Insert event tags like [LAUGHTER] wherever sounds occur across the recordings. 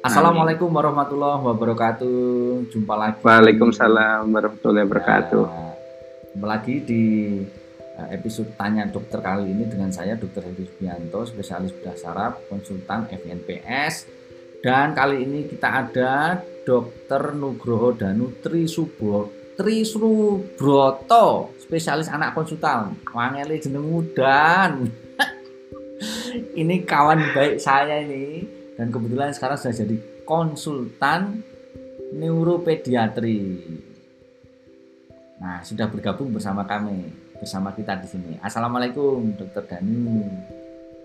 Assalamualaikum warahmatullahi wabarakatuh. Jumpa lagi. Waalaikumsalam warahmatullahi wabarakatuh. Nah, Jumpa lagi di eh, episode Tanya Dokter kali ini dengan saya Dr. Hedi Subianto, spesialis bedah saraf, konsultan FNPS. Dan kali ini kita ada Dr. Nugroho Danu Trisubo Trisubroto, spesialis anak konsultan. Wangeli jeneng mudan. [LAUGHS] ini kawan baik saya ini dan kebetulan sekarang sudah jadi konsultan neuropediatri. Nah, sudah bergabung bersama kami, bersama kita di sini. Assalamualaikum, Dokter Danu.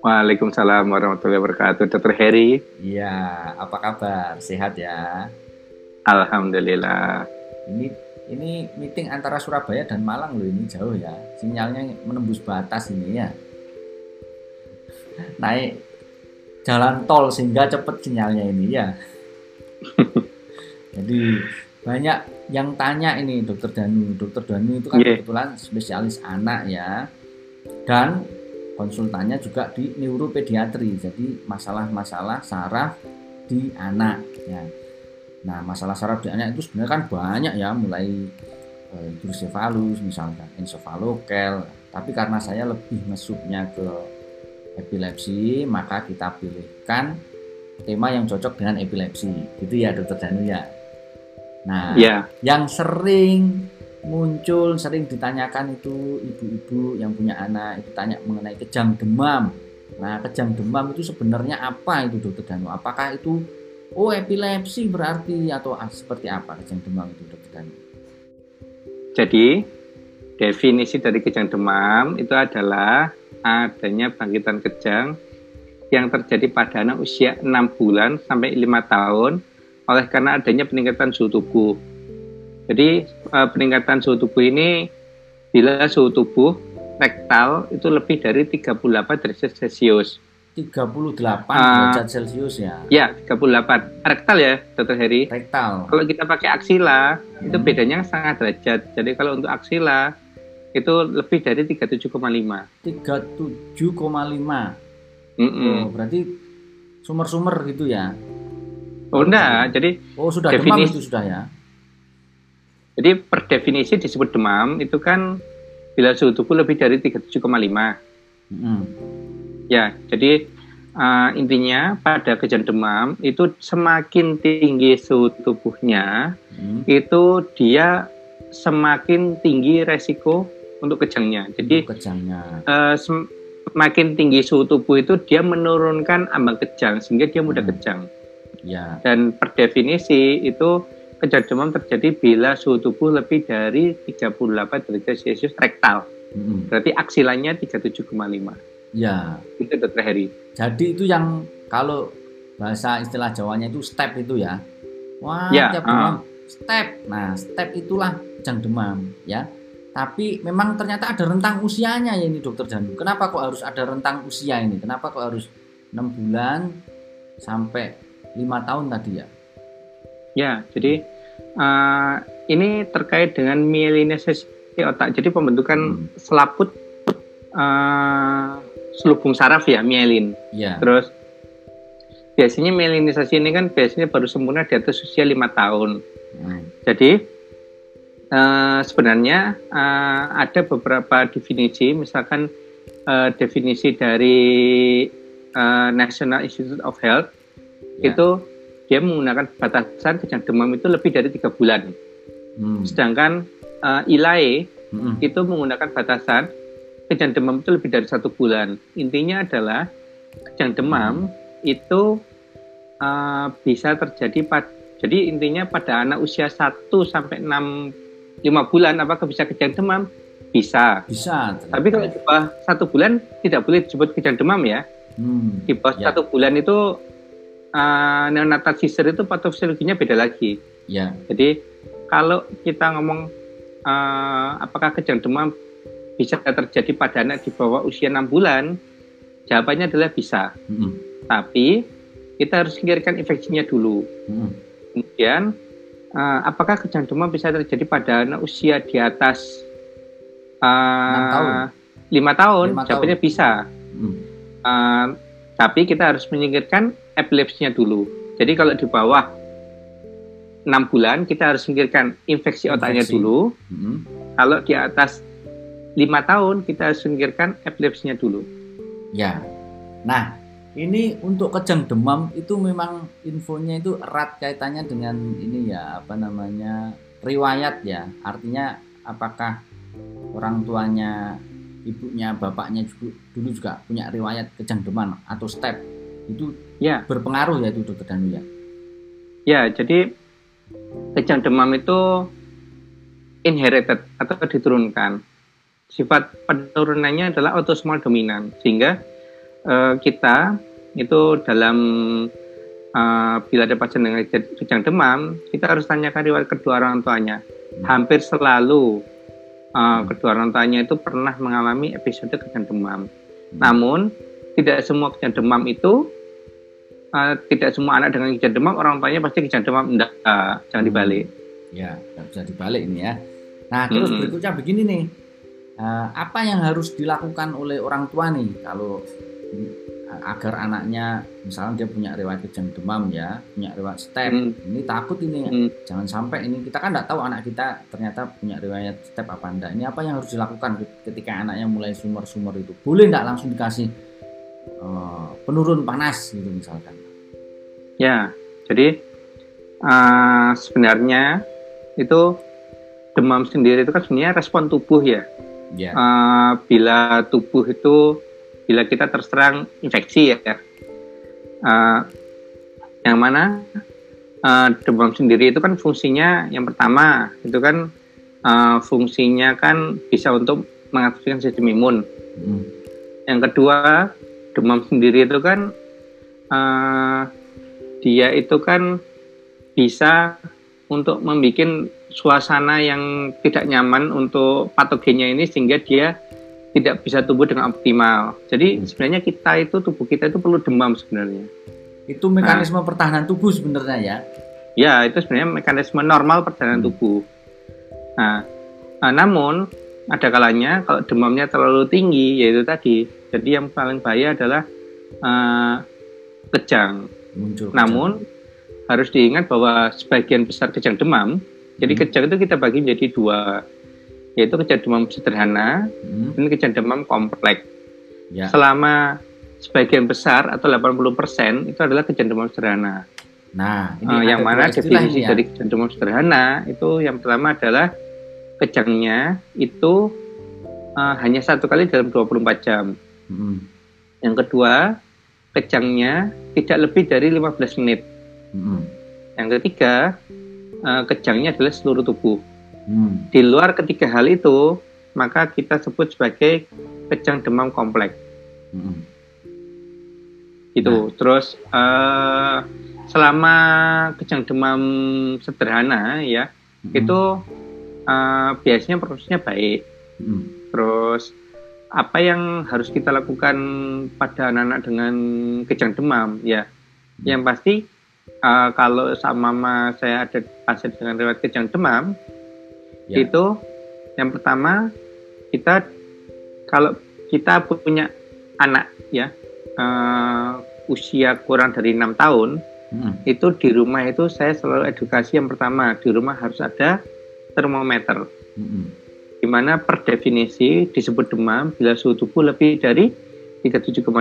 Waalaikumsalam warahmatullahi wabarakatuh, Dokter Heri. Iya, apa kabar? Sehat ya? Alhamdulillah. Ini ini meeting antara Surabaya dan Malang loh ini jauh ya. Sinyalnya menembus batas ini ya. Naik jalan tol sehingga cepet sinyalnya ini ya. [LAUGHS] Jadi banyak yang tanya ini dokter Danu. Dokter Danu itu kan Yeah. kebetulan spesialis anak ya. Dan konsultannya juga di neuropediatri. Jadi masalah-masalah saraf di anak ya. Nah, masalah saraf di anak itu sebenarnya kan banyak ya mulai eh, hidrosefalus misalkan ensefalokel. Tapi karena saya lebih mesupnya ke epilepsi, maka kita pilihkan tema yang cocok dengan epilepsi. Gitu ya, Dokter Danu ya. Nah, Ya, yang sering muncul, sering ditanyakan itu ibu-ibu yang punya anak itu tanya mengenai kejang demam. Nah, kejang demam itu sebenarnya apa itu, Dokter Danu? Apakah itu oh epilepsi berarti atau ah, seperti apa kejang demam itu, Dokter jadi definisi dari kejang demam itu adalah adanya bangkitan kejang yang terjadi pada anak usia 6 bulan sampai 5 tahun oleh karena adanya peningkatan suhu tubuh. Jadi eh, peningkatan suhu tubuh ini bila suhu tubuh rektal itu lebih dari 38 derajat Celcius. 38 Ah. derajat Celcius ya. Ya, 38. Rektal ya, Dokter Heri. Rektal. Kalau kita pakai aksila, itu Hmm. bedanya sangat derajat. Jadi kalau untuk aksila, itu lebih dari 37,5. 37,5. Mm-mm. Oh, berarti sumber-summer gitu ya. Oh enggak, jadi Oh, sudah demam Definisi- itu sudah ya. jadi per definisi disebut demam itu kan bila suhu tubuh lebih dari 37,5. Mm-mm. Ya, jadi uh, intinya pada kejang demam itu semakin tinggi suhu tubuhnya, Mm. itu dia semakin tinggi resiko untuk kejangnya. Jadi Untuk kejangnya. sem- semakin tinggi suhu tubuh itu dia menurunkan ambang kejang sehingga dia mudah Hmm. kejang. Ya. Dan per definisi itu kejang demam terjadi bila suhu tubuh lebih dari 38 derajat Celcius rektal. Mm-mm. Berarti aksilanya 37,5. Ya. Itu dokter Heri. Jadi itu yang kalau bahasa istilah Jawanya itu step itu ya. Wah, Ya, tiap ah. demam step. Nah, step itulah kejang demam ya. Tapi memang ternyata ada rentang usianya ya ini dokter Danu. Kenapa kok harus ada rentang usia ini? Kenapa kok harus 6 bulan sampai 5 tahun tadi ya? Ya, jadi eh, ini terkait dengan mielinisasi otak. Jadi pembentukan Hmm. selaput eh, selubung saraf ya, mielin. Ya. Terus biasanya mielinisasi ini kan biasanya baru sempurna di atas usia lima tahun. Hmm. Jadi eh, sebenarnya eh, ada beberapa definisi, misalkan eh, definisi dari eh, National Institute of Health Ya. itu dia menggunakan batasan kejang demam itu lebih dari tiga bulan. Hmm. Sedangkan eh, ILAE Mm-mm. itu menggunakan batasan kejang demam itu lebih dari satu bulan. Intinya adalah kejang demam itu uh, bisa terjadi pada jadi intinya pada anak usia 1 sampai 6 5 bulan apakah bisa kejang demam? Bisa. Bisa. Tapi kalau di bawah satu bulan tidak boleh disebut kejang demam ya. Hmm. Di bawah Ya. satu bulan itu uh, neonatal seizure itu patofisiologinya beda lagi. Ya. Jadi kalau kita ngomong eh, apakah kejang demam bisa terjadi pada anak di bawah usia 6 bulan, jawabannya adalah bisa. Mm-mm. Tapi kita harus singkirkan infeksinya dulu. Mm-mm. Kemudian eh, apakah kejang demam bisa terjadi pada anak usia di atas Enam tahun. lima tahun, Lima jawabannya bisa. Hmm. Uh, tapi kita harus menyingkirkan epilepsinya dulu. Jadi kalau di bawah enam bulan kita harus menyingkirkan infeksi otaknya Infeksi. dulu. Hmm. Kalau di atas lima tahun kita harus menyingkirkan epilepsinya dulu. Ya. Nah, ini untuk kejang demam itu memang infonya itu erat kaitannya dengan ini ya, apa namanya? riwayat ya. Artinya apakah orang tuanya, ibunya, bapaknya juga dulu juga punya riwayat kejang demam atau step. Itu Ya, berpengaruh ya itu dokter Danu ya. ya. Jadi kejang demam itu inherited atau diturunkan. Sifat penurunannya adalah autosomal dominan, sehingga eh, kita itu dalam eh, bila ada pasien dengan kejang demam, kita harus tanyakan riwayat kedua orang tuanya. Hampir selalu eh, kedua orang tuanya itu pernah mengalami episode kejang demam. Namun tidak semua kejang demam itu eh, tidak semua anak dengan kejang demam orang tuanya pasti kejang demam enggak, jangan dibalik. Ya, nggak bisa dibalik ini ya. Nah, terus Mm-mm. berikutnya begini nih. Eh, apa yang harus dilakukan oleh orang tua nih kalau eh, agar anaknya misalnya dia punya riwayat kejang demam ya, punya riwayat step. Hmm. Ini takut ini Hmm. jangan sampai ini kita kan nggak tahu anak kita ternyata punya riwayat step apa enggak. Ini apa yang harus dilakukan ketika anaknya mulai sumber-sumber itu? Boleh nggak langsung dikasih eh, penurun panas gitu misalkan? Ya, jadi eh, sebenarnya itu demam sendiri itu kan sebenarnya respon tubuh ya. Ya. Eh, bila tubuh itu bila kita terserang infeksi ya, Eh, yang mana eh, demam sendiri itu kan fungsinya yang pertama itu kan eh, fungsinya kan bisa untuk mengaktifkan sistem imun. Hmm. Yang kedua, demam sendiri itu kan eh, dia itu kan bisa untuk membuat suasana yang tidak nyaman untuk patogennya ini sehingga dia tidak bisa tumbuh dengan optimal. Jadi sebenarnya kita itu tubuh kita itu perlu demam sebenarnya. Itu mekanisme pertahanan tubuh sebenarnya ya. Ya, itu sebenarnya mekanisme normal perjalanan Hmm. tubuh. Nah, nah, namun ada kalanya kalau demamnya terlalu tinggi, yaitu tadi. Jadi yang paling bahaya adalah eh, kejang. Muncul. kejang. Namun harus diingat bahwa sebagian besar kejang demam, jadi Hmm. kejang itu kita bagi menjadi dua, yaitu kejang demam sederhana Hmm, dan kejang demam kompleks. ya. Selama sebagian besar atau 80% itu adalah kejang demam sederhana. Nah, ini ada yang mana definisi ini ya. dari kejang demam sederhana itu yang pertama adalah kejangnya itu eh, hanya satu kali dalam 24 jam. Hmm, Yang kedua, kejangnya tidak lebih dari 15 menit. hmm, Yang ketiga, eh, kejangnya adalah seluruh tubuh. hmm. Di luar ketiga hal itu, maka kita sebut sebagai kejang demam kompleks. hmm. Itu. Terus eh, selama kejang demam sederhana ya, Hmm, itu eh, biasanya prosesnya baik. hmm, Terus apa yang harus kita lakukan pada anak-anak dengan kejang demam ya? Yang pasti eh, kalau sama mama saya ada pasien dengan riwayat kejang demam Ya. itu yang pertama kita kalau kita punya anak ya eh, usia kurang dari enam tahun hmm. itu di rumah itu saya selalu edukasi yang pertama di rumah harus ada termometer hmm. di mana per definisi disebut demam bila suhu tubuh lebih dari 37,5.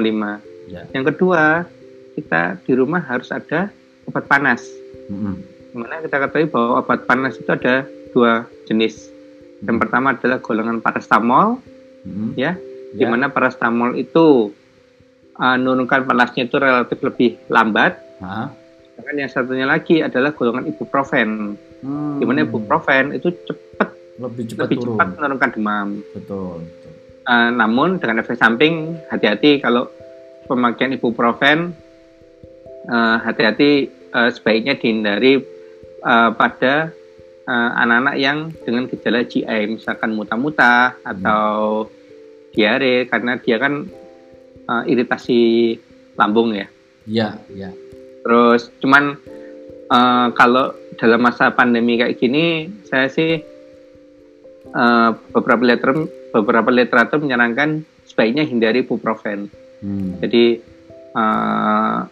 Ya. Yang kedua, kita di rumah harus ada obat panas. Hmm. Di mana kita ketahui bahwa obat panas itu ada dua jenis. Yang pertama adalah golongan paracetamol, Hmm. ya, di Ya. mana paracetamol itu uh, menurunkan panasnya itu relatif lebih lambat. Ah. Sedangkan yang satunya lagi adalah golongan ibuprofen, Hmm. di mana ibuprofen itu cepat lebih cepat lebih turun. cepat menurunkan demam. Betul. betul. Uh, namun dengan efek samping hati-hati kalau pemakaian ibuprofen uh, hati-hati uh, sebaiknya dihindari uh, pada uh, anak-anak yang dengan gejala GI misalkan muta-muta atau diare karena dia kan uh, iritasi lambung ya. Ya, ya. Terus cuman uh, kalau dalam masa pandemi kayak gini saya sih uh, beberapa liter beberapa literatur menyarankan sebaiknya hindari ibuprofen. Hmm. Jadi uh,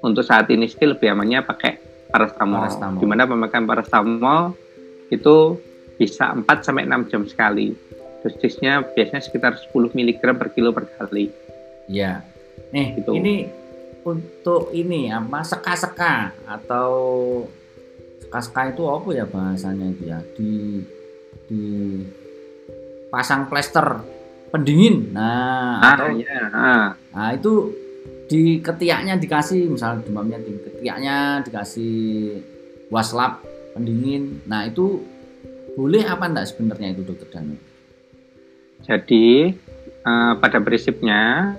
untuk saat ini sih lebih amannya pakai paracetamol. Paracetamol. Di mana pemakaian paracetamol itu bisa 4 sampai 6 jam sekali. Dosisnya biasanya sekitar 10 mg per kilo per kali. Ya. Nih, Gitu. ini untuk ini apa seka-seka atau seka-seka itu apa ya bahasanya itu ya? Di di pasang plester pendingin. Nah, Ah, atau ya. ah. nah itu di ketiaknya dikasih misalnya demamnya di ketiaknya dikasih waslap pendingin. Nah, itu boleh apa enggak sebenarnya itu dokter Danu? Jadi eh, pada prinsipnya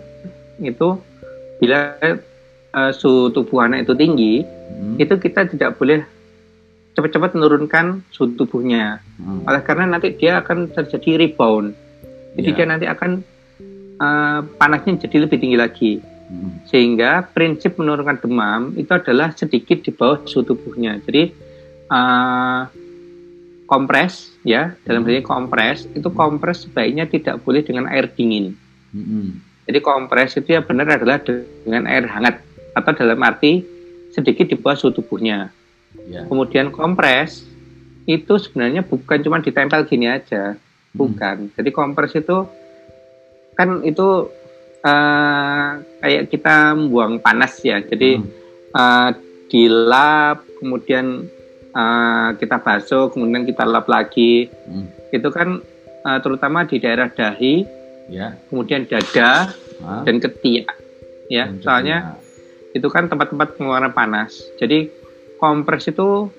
itu bila eh, suhu tubuh anak itu tinggi, Hmm. itu kita tidak boleh cepat-cepat menurunkan suhu tubuhnya. Hmm. Oleh karena nanti dia akan terjadi rebound. Jadi Iya. dia nanti akan eh, panasnya jadi lebih tinggi lagi. Sehingga prinsip menurunkan demam itu adalah sedikit di bawah suhu tubuhnya. Jadi eh, kompres ya dalam hal ini kompres itu kompres sebaiknya tidak boleh dengan air dingin. Jadi kompres itu ya benar adalah dengan air hangat atau dalam arti sedikit di bawah suhu tubuhnya. Ya. Kemudian kompres itu sebenarnya bukan cuma ditempel gini aja, bukan. Jadi kompres itu kan itu eh, kayak kita membuang panas ya. Jadi Hmm. eh, dilap, kemudian eh, kita basuh, kemudian kita lap lagi. Hmm. Itu kan eh, terutama di daerah dahi, Ya. kemudian dada Ah. dan ketiak. Ya, Dan soalnya itu kan tempat-tempat pengeluaran panas. Jadi kompres itu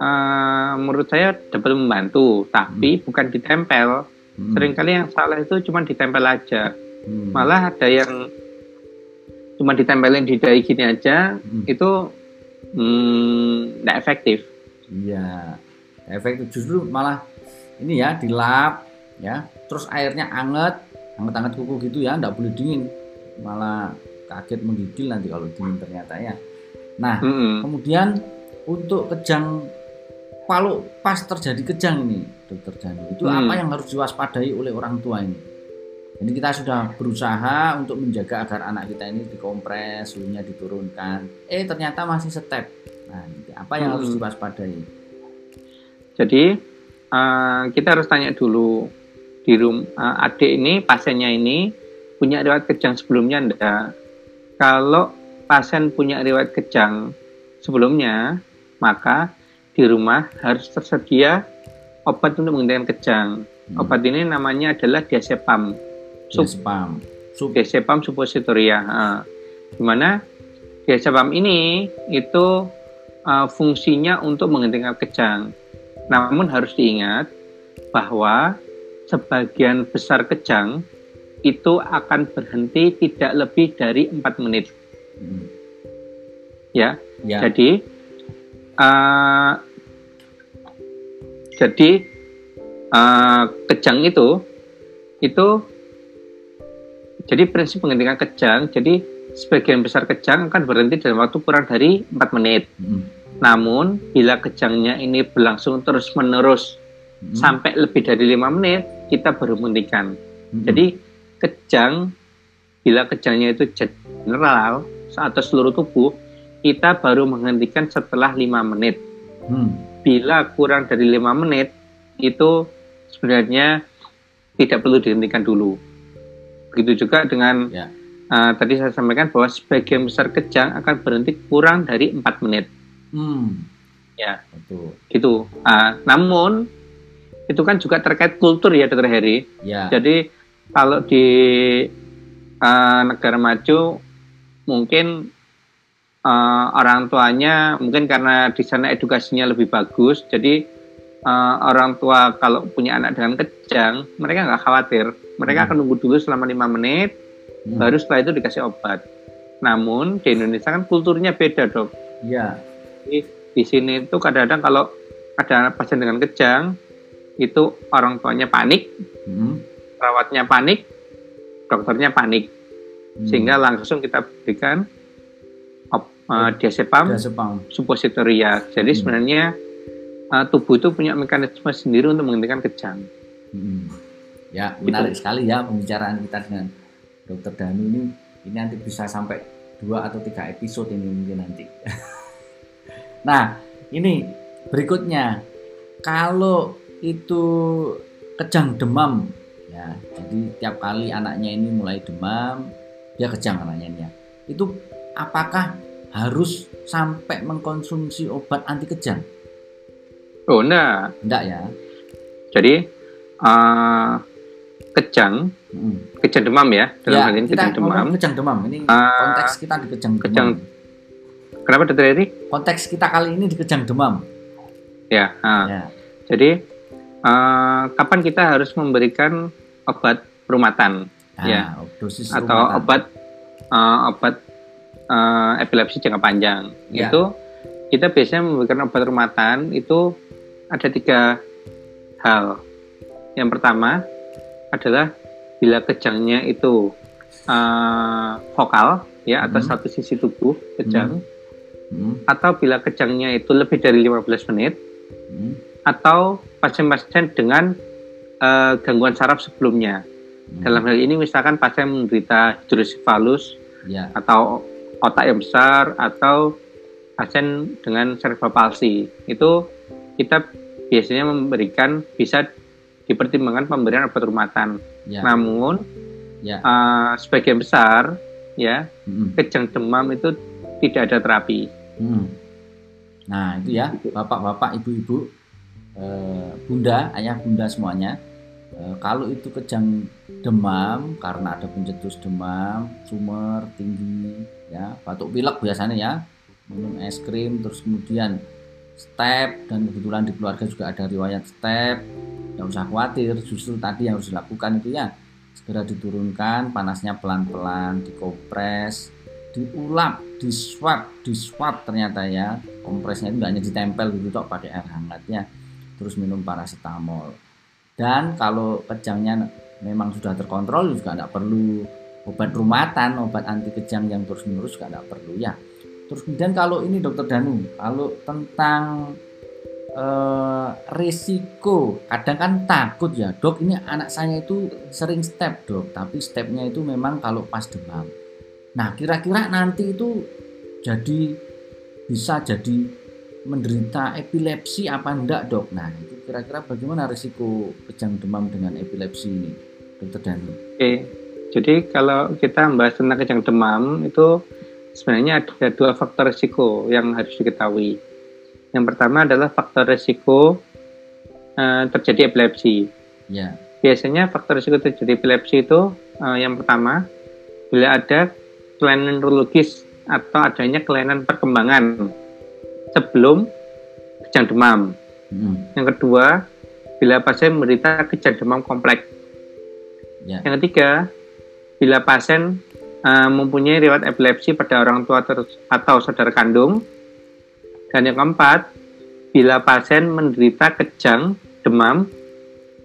eh, menurut saya dapat membantu, tapi bukan ditempel. Hmm. Seringkali yang salah itu cuma ditempel aja. Hmm. Malah ada yang cuma ditempelin di dahi gini aja, Hmm. itu tidak efektif. Iya. Efek itu justru malah ini ya dilap ya, terus airnya anget, anget-anget kuku gitu ya, nggak boleh dingin. Malah kaget menggigil nanti kalau dingin ternyata ya. Nah, Mm-mm. kemudian untuk kejang kalau pas terjadi kejang ini, dokter Dani, itu Hmm. apa yang harus diwaspadai oleh orang tua ini? Jadi kita sudah berusaha untuk menjaga agar anak kita ini dikompres, suhunya diturunkan. Eh ternyata masih step. Nah, apa yang harus Hmm. diwaspadai? Jadi eh, kita harus tanya dulu di room eh, adik ini pasiennya ini punya riwayat kejang sebelumnya enggak? Kalau pasien punya riwayat kejang sebelumnya, maka di rumah harus tersedia obat untuk menghentikan kejang. Hmm. Obat ini namanya adalah diazepam. Spam. Sub. diazepam suppositoria. Nah, di mana diazepam ini itu uh, fungsinya untuk menghentikan kejang. Namun harus diingat bahwa sebagian besar kejang itu akan berhenti tidak lebih dari empat menit. Hmm. Ya, Ya. jadi uh, jadi uh, kejang itu itu jadi prinsip menghentikan kejang. Jadi sebagian besar kejang akan berhenti dalam waktu kurang dari 4 menit. Hmm. Namun bila kejangnya ini berlangsung terus menerus Hmm. sampai lebih dari lima menit, kita baru menghentikan. Hmm. Jadi kejang bila kejangnya itu general atau seluruh tubuh, kita baru menghentikan setelah lima menit. Hmm. Bila kurang dari lima menit, itu sebenarnya tidak perlu dihentikan dulu. Begitu juga dengan Ya. uh, tadi saya sampaikan bahwa sebagian besar kejang akan berhenti kurang dari empat menit. Hmm. Ya, Betul. gitu. Uh, namun itu kan juga terkait kultur ya, Dokter Heri. Ya. Jadi kalau di uh, negara maju mungkin uh, orang tuanya mungkin karena di sana edukasinya lebih bagus, jadi uh, orang tua kalau punya anak dengan kejang mereka nggak khawatir, mereka Hmm. akan nunggu dulu selama lima menit, Hmm. baru setelah itu dikasih obat. Namun di Indonesia kan kulturnya beda dok. Ya. Jadi di sini itu kadang-kadang kalau ada pasien dengan kejang itu orang tuanya panik, Hmm. perawatnya panik, dokternya panik, Hmm. sehingga langsung kita berikan op, uh, diazepam Ada sepam. suppositoria. Jadi Hmm. sebenarnya uh, tubuh itu punya mekanisme sendiri untuk menghentikan kejang. Hmm. Ya, menarik sekali ya pembicaraan kita dengan Dokter Danu ini. Ini nanti bisa sampai dua atau tiga episode ini mungkin nanti. [LAUGHS] nah, ini berikutnya kalau itu kejang demam ya, jadi tiap kali anaknya ini mulai demam, dia kejang anaknya ini ya. Itu apakah harus sampai mengkonsumsi obat anti kejang? Oh, enggak. Enggak ya. Jadi uh, kejang, hmm. kejang demam ya dalam ya, hal ini kejang demam. Kejang demam ini uh, konteks kita di kejang, kejang demam. Kenapa dokter Eri? Konteks kita kali ini di kejang demam. Ya. Uh, ya. Jadi uh, kapan kita harus memberikan obat perumatan? Nah, ya. Dosis atau rumatan. obat uh, obat uh, epilepsi jangka panjang. Ya. Itu kita biasanya memberikan obat perumatan itu ada tiga hal. Yang pertama adalah bila kejangnya itu uh, vokal ya atau hmm. satu sisi tubuh kejang hmm. Hmm. atau bila kejangnya itu lebih dari 15 menit hmm. atau pasien-pasien dengan uh, gangguan saraf sebelumnya. Hmm. Dalam hal ini misalkan pasien menderita hidrosefalus ya. atau otak yang besar atau pasien dengan cerebral palsy itu kita biasanya memberikan bisa dipertimbangkan pemberian obat rumatan. Ya. Namun ya. Uh, sebagian besar ya hmm. kejang demam itu tidak ada terapi. Hmm. Nah itu ya bapak-bapak, ibu-ibu, eh, bunda, ayah, bunda semuanya. Eh, kalau itu kejang demam karena ada pencetus demam, sumer tinggi, ya batuk pilek biasanya ya, minum es krim, terus kemudian step dan kebetulan di keluarga juga ada riwayat step tidak usah khawatir justru tadi yang harus dilakukan itu ya segera diturunkan panasnya pelan-pelan dikompres diulap diswab diswab ternyata ya. Kompresnya itu hanya ditempel gitu tok pakai air hangat ya. Terus minum paracetamol. Dan kalau kejangnya memang sudah terkontrol juga tidak perlu obat rumatan obat anti kejang yang terus menerus juga tidak perlu ya. Terus kemudian kalau ini dokter Danu kalau tentang uh, risiko. Kadang kan takut ya dok ini anak saya itu sering step dok. Tapi stepnya itu memang kalau pas demam. Nah kira-kira nanti itu jadi bisa jadi menderita epilepsi apa enggak dok? Nah itu kira-kira bagaimana risiko kejang demam dengan epilepsi ini dokter Dani oke jadi kalau kita membahas tentang kejang demam itu sebenarnya ada dua faktor risiko yang harus diketahui yang pertama adalah faktor risiko uh, terjadi epilepsi. Ya. Biasanya faktor risiko terjadi epilepsi itu uh, yang pertama bila ada kelainan neurologis atau adanya kelainan perkembangan sebelum kejang demam. Hmm. Yang kedua, bila pasien menderita kejang demam kompleks. Ya. Yang ketiga, bila pasien uh, mempunyai riwayat epilepsi pada orang tua atau saudara kandung dan yang keempat, bila pasien menderita kejang, demam,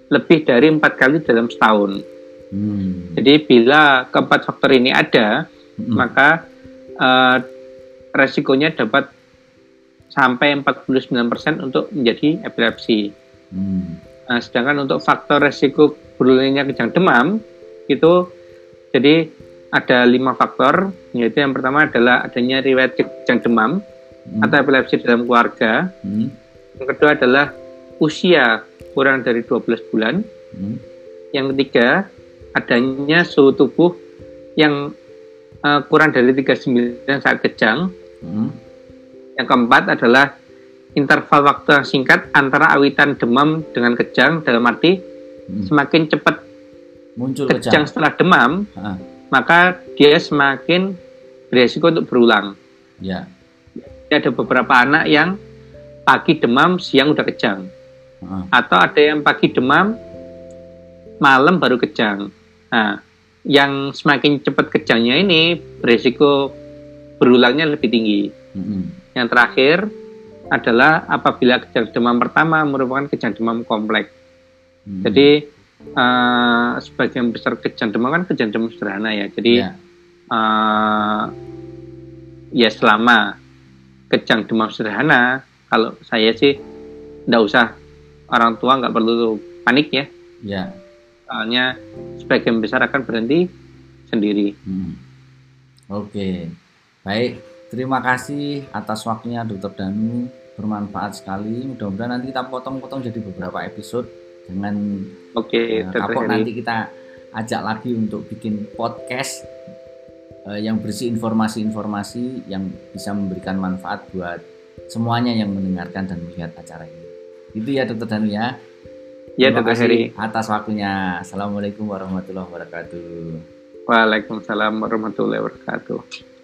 lebih dari empat kali dalam setahun. Hmm. Jadi bila keempat faktor ini ada, hmm. maka uh, resikonya dapat sampai 49% untuk menjadi epilepsi. Hmm. Nah, sedangkan untuk faktor resiko berulangnya kejang demam itu jadi ada lima faktor, yaitu yang pertama adalah adanya riwayat kejang demam, hmm. atau epilepsi dalam keluarga. Hmm. Yang kedua adalah usia kurang dari 12 bulan. Hmm. Yang ketiga adanya suhu tubuh yang uh, kurang dari 39 saat kejang. Hmm. Yang keempat adalah interval waktu yang singkat antara awitan demam dengan kejang dalam arti hmm. semakin cepat muncul kejang, kejang setelah demam, ha. maka dia semakin beresiko untuk berulang. Ya ada beberapa anak yang pagi demam, siang udah kejang. Hmm. Atau ada yang pagi demam, malam baru kejang. Nah, yang semakin cepat kejangnya ini berisiko berulangnya lebih tinggi. Hmm. Yang terakhir adalah apabila kejang demam pertama merupakan kejang demam kompleks. Hmm. Jadi uh, sebagian besar kejang demam kan kejang demam sederhana ya. Jadi yeah. Ya. uh, ya selama kejang demam sederhana kalau saya sih tidak usah orang tua nggak perlu panik ya ya soalnya sebagian besar akan berhenti sendiri. Hmm. Oke, baik. Terima kasih atas waktunya Dokter Danu, bermanfaat sekali. Mudah-mudahan nanti kita potong-potong jadi beberapa episode. Jangan Oke, uh, Dokter kapok Heri. nanti kita ajak lagi untuk bikin podcast uh, yang berisi informasi-informasi yang bisa memberikan manfaat buat semuanya yang mendengarkan dan melihat acara ini. Itu ya Dokter Danu ya. Ya, Terima Dokter Heri. atas waktunya. Assalamualaikum warahmatullahi wabarakatuh. Waalaikumsalam warahmatullahi wabarakatuh.